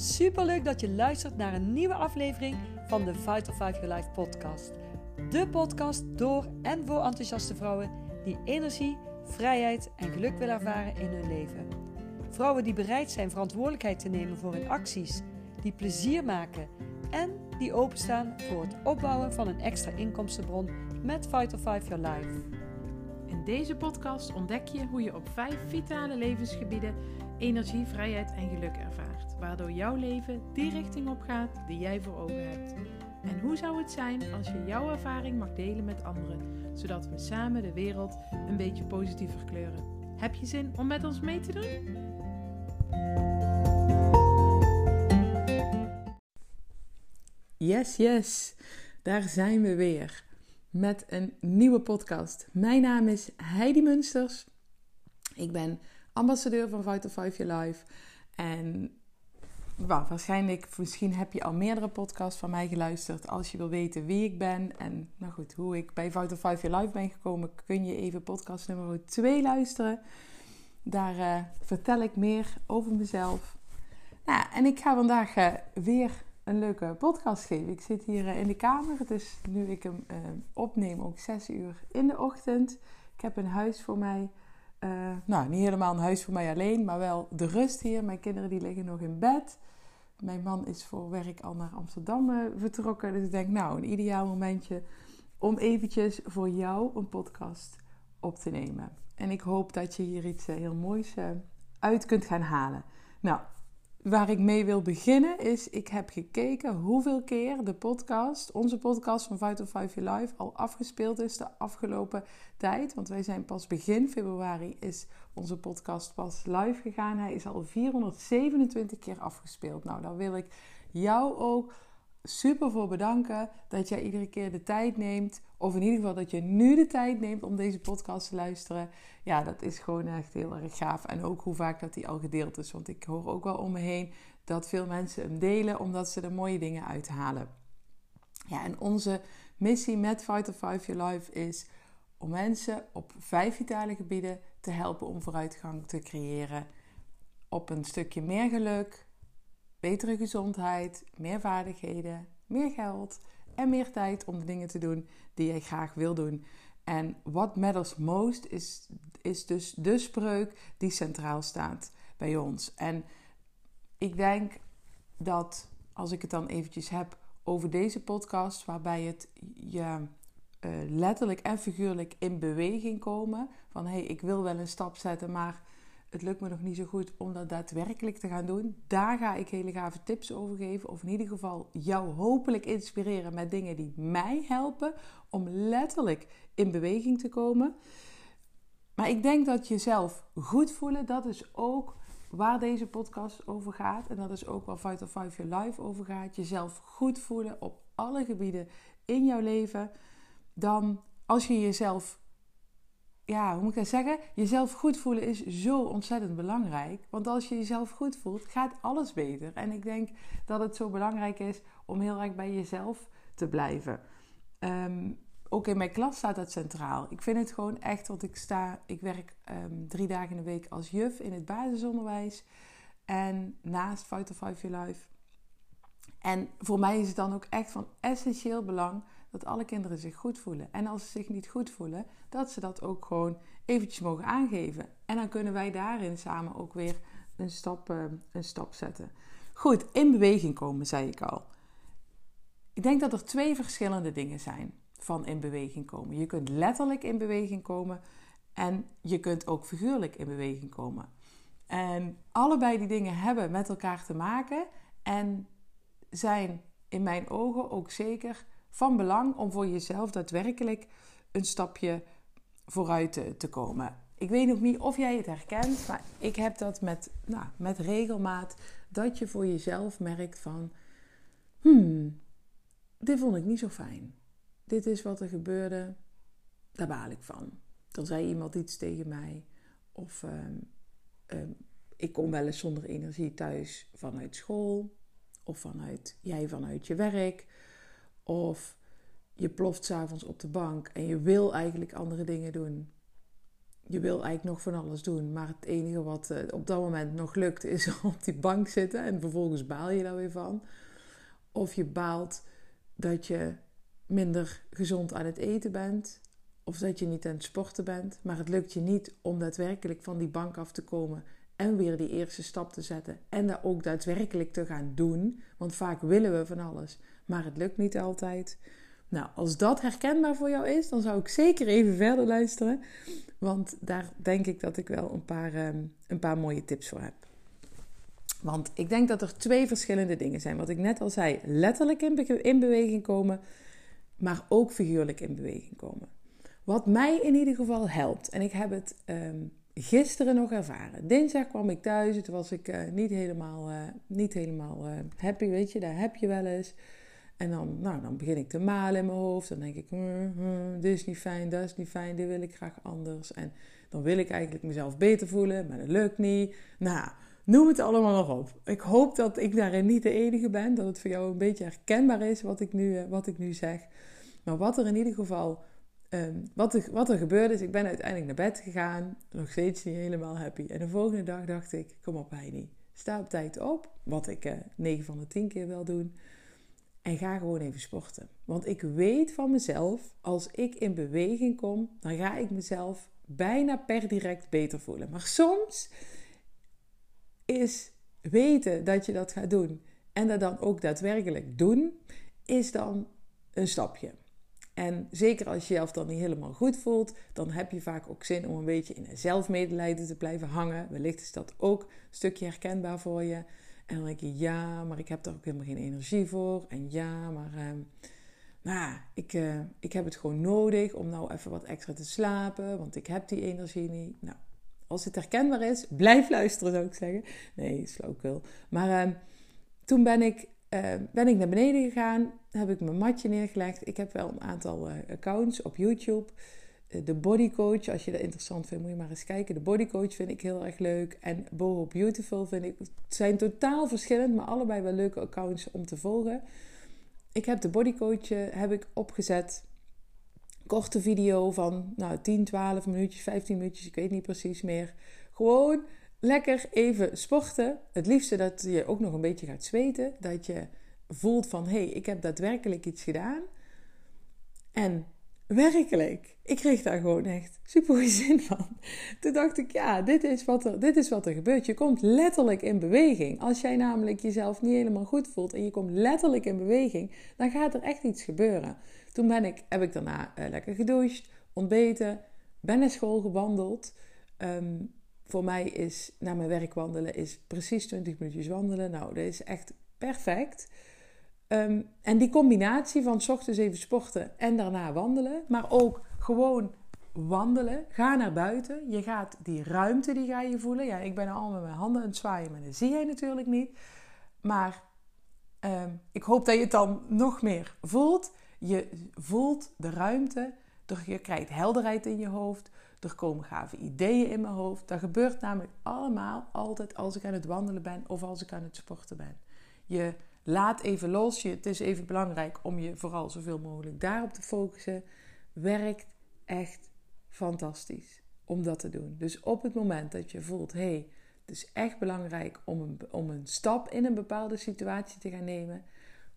Super leuk dat je luistert naar een nieuwe aflevering van de Vital 5 Your Life podcast. De podcast door en voor enthousiaste vrouwen die energie, vrijheid en geluk willen ervaren in hun leven. Vrouwen die bereid zijn verantwoordelijkheid te nemen voor hun acties, die plezier maken en die openstaan voor het opbouwen van een extra inkomstenbron met Vital 5 Your Life. In deze podcast ontdek je hoe je op vijf vitale levensgebieden energie, vrijheid en geluk ervaart, waardoor jouw leven die richting op gaat die jij voor ogen hebt. En hoe zou het zijn als je jouw ervaring mag delen met anderen, zodat we samen de wereld een beetje positiever kleuren? Heb je zin om met ons mee te doen? Yes, yes, daar zijn we weer met een nieuwe podcast. Mijn naam is Heidi Munsters. Ik ben ambassadeur van Vital 5 Your Life. En waarschijnlijk, misschien heb je al meerdere podcasts van mij geluisterd. Als je wil weten wie ik ben en nou goed, hoe ik bij Vital 5 Your Life ben gekomen, kun je even podcast nummer 2 luisteren. Daar uh, vertel ik meer over mezelf. Nou, en ik ga vandaag uh, weer een leuke podcast geven. Ik zit hier uh, in de kamer. Het is nu ik hem opneem ook 6 uur in de ochtend. Ik heb een huis voor mij uh, nou, niet helemaal een huis voor mij alleen, maar wel de rust hier. Mijn kinderen die liggen nog in bed. Mijn man is voor werk al naar Amsterdam uh, vertrokken. Dus ik denk, nou, een ideaal momentje om eventjes voor jou een podcast op te nemen. En ik hoop dat je hier iets uh, heel moois uit kunt gaan halen. Nou, waar ik mee wil beginnen is, ik heb gekeken hoeveel keer de podcast, onze podcast van Vital 5 Your Life, al afgespeeld is de afgelopen tijd. Want wij zijn pas begin februari is onze podcast pas live gegaan. Hij is al 427 keer afgespeeld. Nou, daar wil ik jou ook super voor bedanken dat jij iedere keer de tijd neemt. Of in ieder geval dat je nu de tijd neemt om deze podcast te luisteren. Ja, dat is gewoon echt heel erg gaaf. En ook hoe vaak dat die al gedeeld is. Want ik hoor ook wel om me heen dat veel mensen hem delen omdat ze er mooie dingen uithalen. Ja, en onze missie met Vital 5 Your Life is om mensen op vijf vitale gebieden te helpen om vooruitgang te creëren. Op een stukje meer geluk, betere gezondheid, meer vaardigheden, meer geld en meer tijd om de dingen te doen die jij graag wil doen. En what matters most is, is dus de spreuk die centraal staat bij ons. En ik denk dat als ik het dan eventjes heb over deze podcast, waarbij het je uh, letterlijk en figuurlijk in beweging komen. Van hé, hey, ik wil wel een stap zetten, maar het lukt me nog niet zo goed om dat daadwerkelijk te gaan doen. Daar ga ik hele gave tips over geven. Of in ieder geval jou hopelijk inspireren met dingen die mij helpen om letterlijk in beweging te komen. Maar ik denk dat jezelf goed voelen, dat is ook waar deze podcast over gaat. En dat is ook waar Vital 5 Your Life over gaat. Jezelf goed voelen op alle gebieden in jouw leven. Dan als je jezelf ja, hoe moet ik dat zeggen? Jezelf goed voelen is zo ontzettend belangrijk. Want als je jezelf goed voelt, gaat alles beter. En ik denk dat het zo belangrijk is om heel erg bij jezelf te blijven. Um, ook in mijn klas staat dat centraal. Ik vind het gewoon echt, want ik sta, ik werk um, drie dagen in de week als juf in het basisonderwijs. En naast Fight of Five Your Life. En voor mij is het dan ook echt van essentieel belang dat alle kinderen zich goed voelen. En als ze zich niet goed voelen, dat ze dat ook gewoon eventjes mogen aangeven. En dan kunnen wij daarin samen ook weer een stap, uh, een stap zetten. Goed, in beweging komen, zei ik al. Ik denk dat er twee verschillende dingen zijn van in beweging komen. Je kunt letterlijk in beweging komen en je kunt ook figuurlijk in beweging komen. En allebei die dingen hebben met elkaar te maken en zijn in mijn ogen ook zeker van belang om voor jezelf daadwerkelijk een stapje vooruit te, komen. Ik weet nog niet of jij het herkent, maar ik heb dat met, nou, met regelmaat. Dat je voor jezelf merkt van, hmm, dit vond ik niet zo fijn. Dit is wat er gebeurde, daar baal ik van. Dan zei iemand iets tegen mij. Of ehm, ehm, ik kom wel eens zonder energie thuis vanuit school. Of vanuit, jij vanuit je werk. Of je ploft s'avonds op de bank en je wil eigenlijk andere dingen doen. je wil eigenlijk nog van alles doen, maar het enige wat eh, op dat moment nog lukt is op die bank zitten en vervolgens baal je daar weer van. Of je baalt dat je minder gezond aan het eten bent, of dat je niet aan het sporten bent, maar het lukt je niet om daadwerkelijk van die bank af te komen en weer die eerste stap te zetten en dat ook daadwerkelijk te gaan doen. Want vaak willen we van alles, maar het lukt niet altijd. Nou, als dat herkenbaar voor jou is, dan zou ik zeker even verder luisteren. Want daar denk ik dat ik wel een paar, ehm, een paar mooie tips voor heb. Want ik denk dat er twee verschillende dingen zijn. Wat ik net al zei, letterlijk in, in beweging komen, maar ook figuurlijk in beweging komen. Wat mij in ieder geval helpt, en ik heb het ehm, gisteren nog ervaren. Dinsdag kwam ik thuis, toen was ik uh, niet helemaal, uh, niet helemaal uh, happy, weet je, daar heb je wel eens. En dan, nou, dan begin ik te malen in mijn hoofd. Dan denk ik, hm, hm, dit is niet fijn, dat is niet fijn, dit wil ik graag anders. En dan wil ik eigenlijk mezelf beter voelen, maar dat lukt niet. Nou, noem het allemaal nog op. Ik hoop dat ik daarin niet de enige ben, dat het voor jou een beetje herkenbaar is wat ik nu, wat ik nu zeg. Maar wat er in ieder geval Um, wat, er, wat er gebeurde is, ik ben uiteindelijk naar bed gegaan. Nog steeds niet helemaal happy. En de volgende dag dacht ik, kom op Heidi. Sta op tijd op. Wat ik uh, eh, 9 van de 10 keer wil doen. En ga gewoon even sporten. Want ik weet van mezelf, als ik in beweging kom, dan ga ik mezelf bijna per direct beter voelen. Maar soms is weten dat je dat gaat doen en dat dan ook daadwerkelijk doen, is dan een stapje. En zeker als je jezelf dan niet helemaal goed voelt, dan heb je vaak ook zin om een beetje in zelfmedelijden te blijven hangen. Wellicht is dat ook een stukje herkenbaar voor je. En dan denk je, ja, maar ik heb er ook helemaal geen energie voor. En ja, maar uh, nou, ik, uh, ik heb het gewoon nodig om nou even wat extra te slapen, want ik heb die energie niet. Nou, als het herkenbaar is, blijf luisteren zou ik zeggen. Nee, flauwkul. Maar uh, toen ben ik uh, ben ik naar beneden gegaan, heb ik mijn matje neergelegd. Ik heb wel een aantal uh, accounts op YouTube. Uh, de Bodycoach, als je dat interessant vindt, moet je maar eens kijken. De Bodycoach vind ik heel erg leuk. En Boho Beautiful vind ik... Het zijn totaal verschillend, maar allebei wel leuke accounts om te volgen. Ik heb de Bodycoach heb ik opgezet. Korte video van nou, 10, 12 minuutjes, 15 minuutjes, ik weet niet precies meer. Gewoon lekker even sporten. Het liefste dat je ook nog een beetje gaat zweten. Dat je voelt van, hé, hey, ik heb daadwerkelijk iets gedaan. En werkelijk, ik kreeg daar gewoon echt super zin van. Toen dacht ik, ja, dit is, wat er, dit is wat er gebeurt. Je komt letterlijk in beweging. Als jij namelijk jezelf niet helemaal goed voelt en je komt letterlijk in beweging, dan gaat er echt iets gebeuren. Toen ben ik, heb ik daarna uh, lekker gedoucht, ontbeten, ben naar school gewandeld. Um, voor mij is naar mijn werk wandelen is precies 20 minuutjes wandelen. Nou, dat is echt perfect. Um, en die combinatie van s ochtends even sporten en daarna wandelen, maar ook gewoon wandelen. Ga naar buiten. Je gaat die ruimte die ga je voelen. Ja, ik ben al met mijn handen aan het zwaaien, maar dat zie jij natuurlijk niet. Maar um, ik hoop dat je het dan nog meer voelt. Je voelt de ruimte. Je krijgt helderheid in je hoofd. Er komen gave ideeën in mijn hoofd. Dat gebeurt namelijk allemaal altijd als ik aan het wandelen ben of als ik aan het sporten ben. Je laat even los. Je, het is even belangrijk om je vooral zoveel mogelijk daarop te focussen. Werkt echt fantastisch om dat te doen. Dus op het moment dat je voelt, hé, hey, het is echt belangrijk om een, om een stap in een bepaalde situatie te gaan nemen,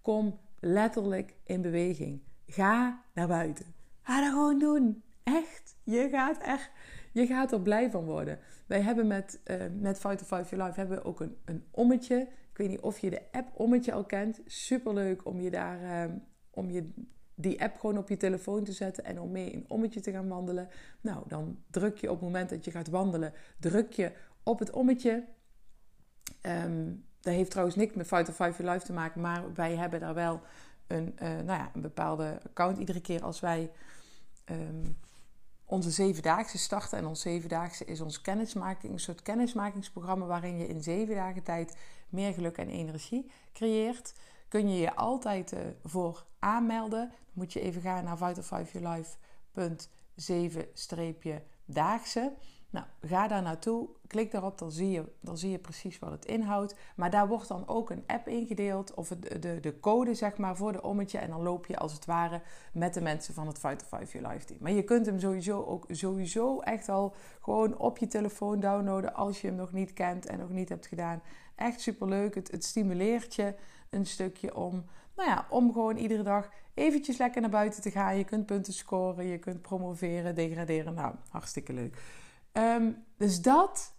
kom letterlijk in beweging. Ga naar buiten. Ga dat gewoon doen. Echt. Je gaat echt, je gaat er blij van worden. Wij hebben met, uh, met Five Your Life hebben we ook een, een ommetje. Ik weet niet of je de app ommetje al kent. Superleuk om je daar, uh, om je die app gewoon op je telefoon te zetten en om mee een ommetje te gaan wandelen. Nou, dan druk je op het moment dat je gaat wandelen, druk je op het ommetje. Um, dat heeft trouwens niks met Fight to Five Your Life te maken, maar wij hebben daar wel een, uh, nou ja, een bepaalde account. Iedere keer als wij um, onze zevendaagse starten. En ons zevendaagse is ons kennismaking, een soort kennismakingsprogramma waarin je in zeven dagen tijd meer geluk en energie creëert. Kun je je altijd uh, voor aanmelden. Dan moet je even gaan naar vital5yourlife.7-daagse. Nou, ga daar naartoe. klik daarop, dan zie, je, dan zie je precies wat het inhoudt. Maar daar wordt dan ook een app ingedeeld, of de, de, de code zeg maar, voor de ommetje. En dan loop je als het ware met de mensen van het Fight to 5 Your Life team. Maar je kunt hem sowieso ook sowieso echt al gewoon op je telefoon downloaden als je hem nog niet kent en nog niet hebt gedaan. Echt superleuk. Het, het stimuleert je een stukje om, nou ja, om gewoon iedere dag eventjes lekker naar buiten te gaan. Je kunt punten scoren, je kunt promoveren, degraderen. Nou, hartstikke leuk. Ehm, dus dat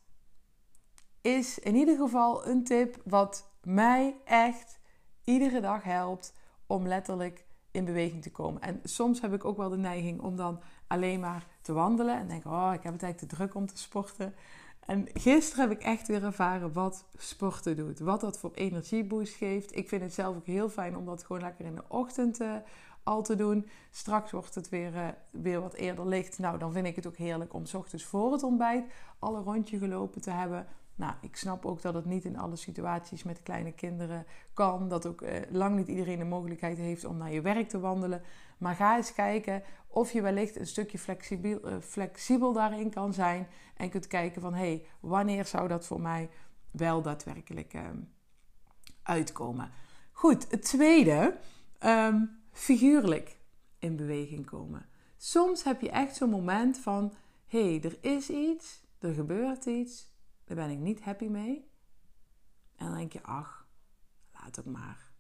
is in ieder geval een tip wat mij echt iedere dag helpt om letterlijk in beweging te komen. En soms heb ik ook wel de neiging om dan alleen maar te wandelen en denk: oh, ik heb het eigenlijk te druk om te sporten. En gisteren heb ik echt weer ervaren wat sporten doet. Wat dat voor energieboost geeft. Ik vind het zelf ook heel fijn om dat gewoon lekker in de ochtend uh, al te doen. Straks wordt het weer, uh, weer wat eerder licht. Nou, dan vind ik het ook heerlijk om s ochtends voor het ontbijt al een rondje gelopen te hebben. Nou, ik snap ook dat het niet in alle situaties met kleine kinderen kan. Dat ook eh, lang niet iedereen de mogelijkheid heeft om naar je werk te wandelen. Maar ga eens kijken of je wellicht een stukje flexibel, uh, flexibel daarin kan zijn. En kunt kijken van, hé, hey, wanneer zou dat voor mij wel daadwerkelijk uh, uitkomen? Goed, het tweede, um, figuurlijk in beweging komen. Soms heb je echt zo'n moment van, hé, hey, er is iets, er gebeurt iets daar ben ik niet happy mee. En dan denk je, ach, laat het maar.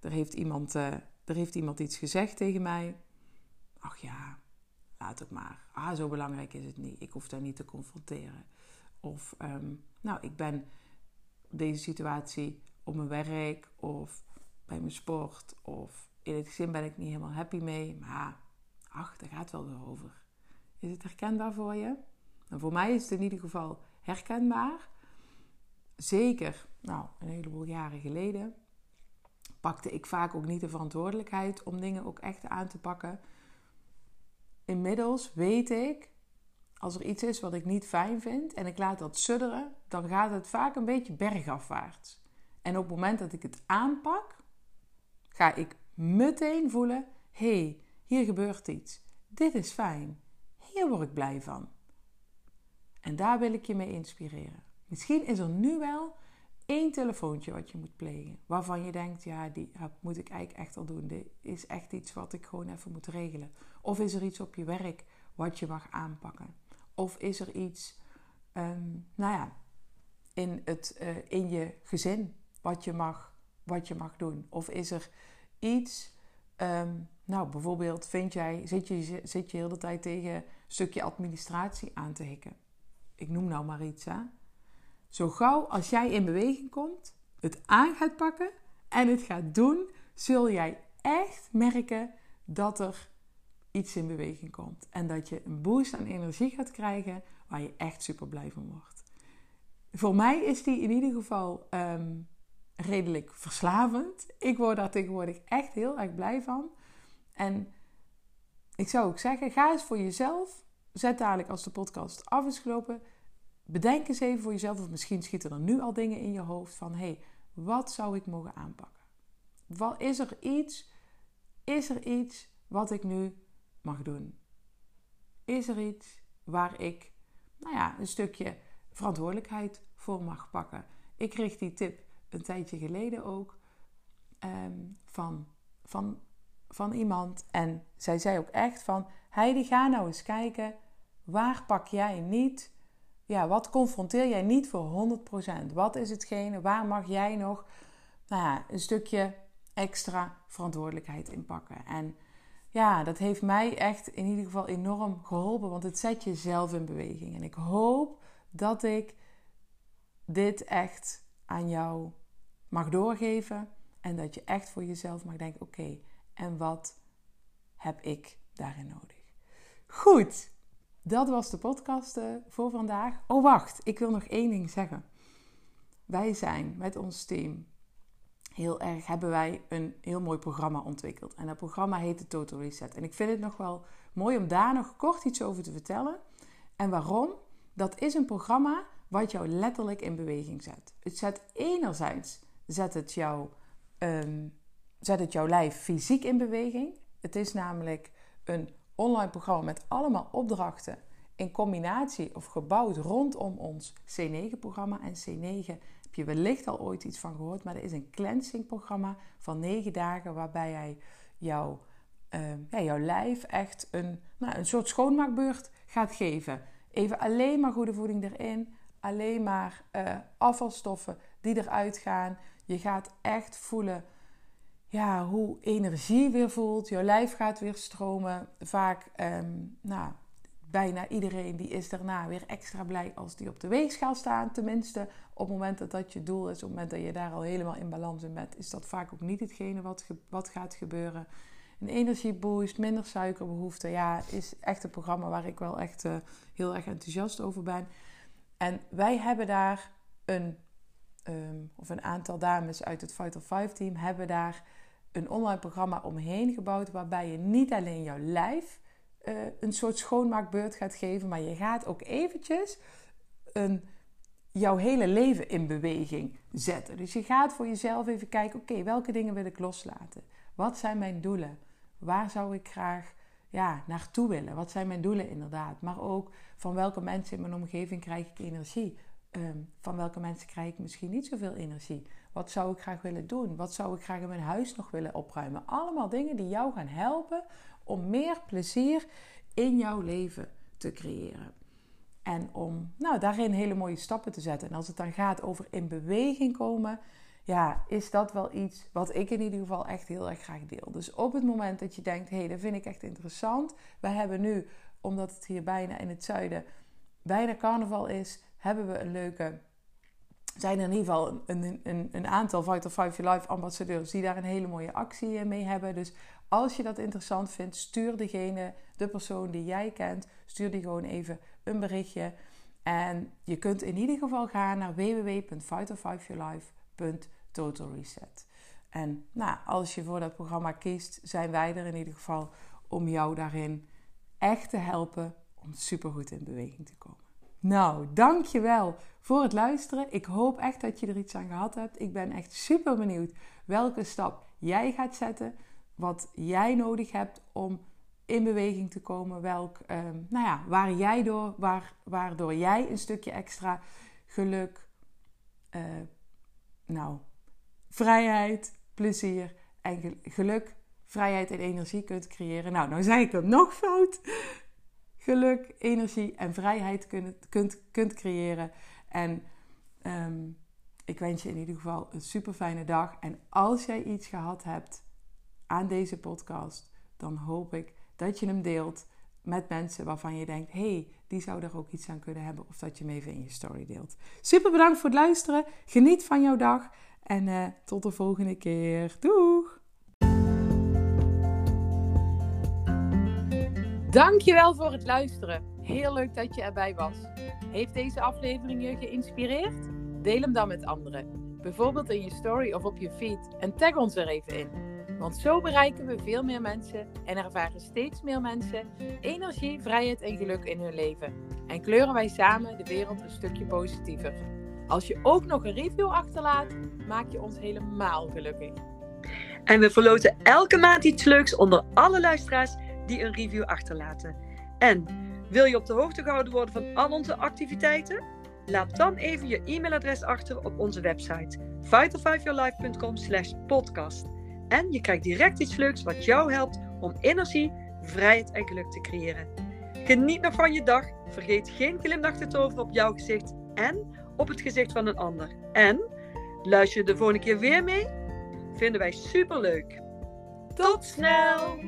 Er heeft iemand, uh, er heeft iemand iets gezegd tegen mij. Ach ja, laat het maar. Ah, zo belangrijk is het niet. Ik hoef daar niet te confronteren. Of, um, nou, ik ben deze situatie op mijn werk of bij mijn sport of in het gezin ben ik niet helemaal happy mee. Maar ach, daar gaat wel weer over. Is het herkenbaar voor je? En voor mij is het in ieder geval herkenbaar. Zeker, nou, een heleboel jaren geleden pakte ik vaak ook niet de verantwoordelijkheid om dingen ook echt aan te pakken. Inmiddels weet ik, als er iets is wat ik niet fijn vind en ik laat dat sudderen, dan gaat het vaak een beetje bergafwaarts. En op het moment dat ik het aanpak, ga ik meteen voelen: hé, hey, hier gebeurt iets. Dit is fijn. Hier word ik blij van. En daar wil ik je mee inspireren. Misschien is er nu wel één telefoontje wat je moet plegen. Waarvan je denkt, ja, die moet ik eigenlijk echt al doen. Dit is echt iets wat ik gewoon even moet regelen. Of is er iets op je werk wat je mag aanpakken? Of is er iets, ehm, nou ja, in, het, uh, in je gezin wat je, mag, wat je mag doen? Of is er iets, ehm, nou bijvoorbeeld, vind jij, zit je, zit je heel de tijd tegen een stukje administratie aan te hikken? ik noem nou maar iets, hè. Zo gauw als jij in beweging komt, het aan gaat pakken en het gaat doen, zul jij echt merken dat er iets in beweging komt. En dat je een boost aan energie gaat krijgen waar je echt super blij van wordt. Voor mij is die in ieder geval ehm, redelijk verslavend. Ik word daar tegenwoordig echt heel erg blij van. En ik zou ook zeggen, ga eens voor jezelf zet dadelijk als de podcast af is gelopen, bedenk eens even voor jezelf, of misschien schieten er nu al dingen in je hoofd van: hé, hey, wat zou ik mogen aanpakken? Wat, is er iets? Is er iets wat ik nu mag doen? Is er iets waar ik, nou ja, een stukje verantwoordelijkheid voor mag pakken? Ik kreeg die tip een tijdje geleden ook ehm, van, van, van iemand. En zij zei ook echt van, Heidi, ga nou eens kijken. Waar pak jij niet? Ja, wat confronteer jij niet voor 100%? Wat is hetgene? Waar mag jij nog nou ja, een stukje extra verantwoordelijkheid in pakken? En ja, dat heeft mij echt in ieder geval enorm geholpen, want het zet je zelf in beweging. En ik hoop dat ik dit echt aan jou mag doorgeven en dat je echt voor jezelf mag denken: oké, en wat heb ik daarin nodig? Goed, dat was de podcast voor vandaag. Oh, wacht, ik wil nog één ding zeggen. Wij zijn met ons team heel erg, hebben wij een heel mooi programma ontwikkeld. En dat programma heet de Total Reset. En ik vind het nog wel mooi om daar nog kort iets over te vertellen. En waarom? Dat is een programma wat jou letterlijk in beweging zet. Het zet enerzijds zet het, jou, ehm, zet het jouw lijf fysiek in beweging. Het is namelijk een online programma met allemaal opdrachten in combinatie of gebouwd rondom ons C9-programma. En C9 heb je wellicht al ooit iets van gehoord, maar dat is een cleansing-programma van 9 dagen waarbij jij jouw, uh, ja, jouw lijf echt een, nou, een soort schoonmaakbeurt gaat geven. Even alleen maar goede voeding erin, alleen maar uh, afvalstoffen die eruit gaan. Je gaat echt voelen ja, hoe energie weer voelt. Jouw lijf gaat weer stromen. Vaak, um, nou, bijna iedereen die is daarna weer extra blij als die op de weegschaal staan. Tenminste, op het moment dat dat je doel is, op het moment dat je daar al helemaal in balans in bent, is dat vaak ook niet hetgene wat, wat gaat gebeuren. Een energieboost, minder suikerbehoefte, ja, is echt een programma waar ik wel echt uh, heel erg enthousiast over ben. En wij hebben daar een, um, of een aantal dames uit het Fight of Five team hebben daar een online programma omheen gebouwd waarbij je niet alleen jouw lijf uh, een soort schoonmaakbeurt gaat geven, maar je gaat ook eventjes een, jouw hele leven in beweging zetten. Dus je gaat voor jezelf even kijken, oké, welke dingen wil ik loslaten? Wat zijn mijn doelen? Waar zou ik graag ja, naartoe willen? Wat zijn mijn doelen inderdaad? Maar ook van welke mensen in mijn omgeving krijg ik energie? Um, van welke mensen krijg ik misschien niet zoveel energie? Wat zou ik graag willen doen? Wat zou ik graag in mijn huis nog willen opruimen? Allemaal dingen die jou gaan helpen om meer plezier in jouw leven te creëren. En om nou, daarin hele mooie stappen te zetten. En als het dan gaat over in beweging komen, ja, is dat wel iets wat ik in ieder geval echt heel erg graag deel. Dus op het moment dat je denkt, hé, hey, dat vind ik echt interessant. We hebben nu, omdat het hier bijna in het zuiden bijna carnaval is, hebben we een leuke zijn er in ieder geval een, een, een aantal Vital 5 Your Life ambassadeurs die daar een hele mooie actie mee hebben. Dus als je dat interessant vindt, stuur degene, de persoon die jij kent, stuur die gewoon even een berichtje. En je kunt in ieder geval gaan naar www.vital5yourlife.totalreset. En nou, als je voor dat programma kiest, zijn wij er in ieder geval om jou daarin echt te helpen om supergoed in beweging te komen. Nou, dankjewel voor het luisteren. Ik hoop echt dat je er iets aan gehad hebt. Ik ben echt super benieuwd welke stap jij gaat zetten. Wat jij nodig hebt om in beweging te komen. Welk, ehm, nou ja, waar jij door, waar, waardoor jij een stukje extra geluk, uh, nou, vrijheid, plezier en geluk, vrijheid en energie kunt creëren. Nou, nou zei ik hem nog fout geluk, energie en vrijheid kunt, kunt, kunt creëren. En ehm, ik wens je in ieder geval een super fijne dag. En als jij iets gehad hebt aan deze podcast, dan hoop ik dat je hem deelt met mensen waarvan je denkt: hey, die zou er ook iets aan kunnen hebben. Of dat je hem even in je story deelt. Super bedankt voor het luisteren. Geniet van jouw dag. En uh, tot de volgende keer. Doeg! Dankjewel voor het luisteren. Heel leuk dat je erbij was. Heeft deze aflevering je geïnspireerd? Deel hem dan met anderen. Bijvoorbeeld in je story of op je feed en tag ons er even in. Want zo bereiken we veel meer mensen en ervaren steeds meer mensen energie, vrijheid en geluk in hun leven. En kleuren wij samen de wereld een stukje positiever. Als je ook nog een review achterlaat, maak je ons helemaal gelukkig. En we verloten elke maand iets leuks onder alle luisteraars die een review achterlaten. En wil je op de hoogte gehouden worden van al onze activiteiten? Laat dan even je e-mailadres achter op onze website vital5yourlife.com slash podcast. En je krijgt direct iets leuks wat jou helpt om energie, vrijheid en geluk te creëren. Geniet nog van je dag. Vergeet geen glimlach te toveren op jouw gezicht en op het gezicht van een ander. En luister je de volgende keer weer mee? Vinden wij super leuk. Tot snel!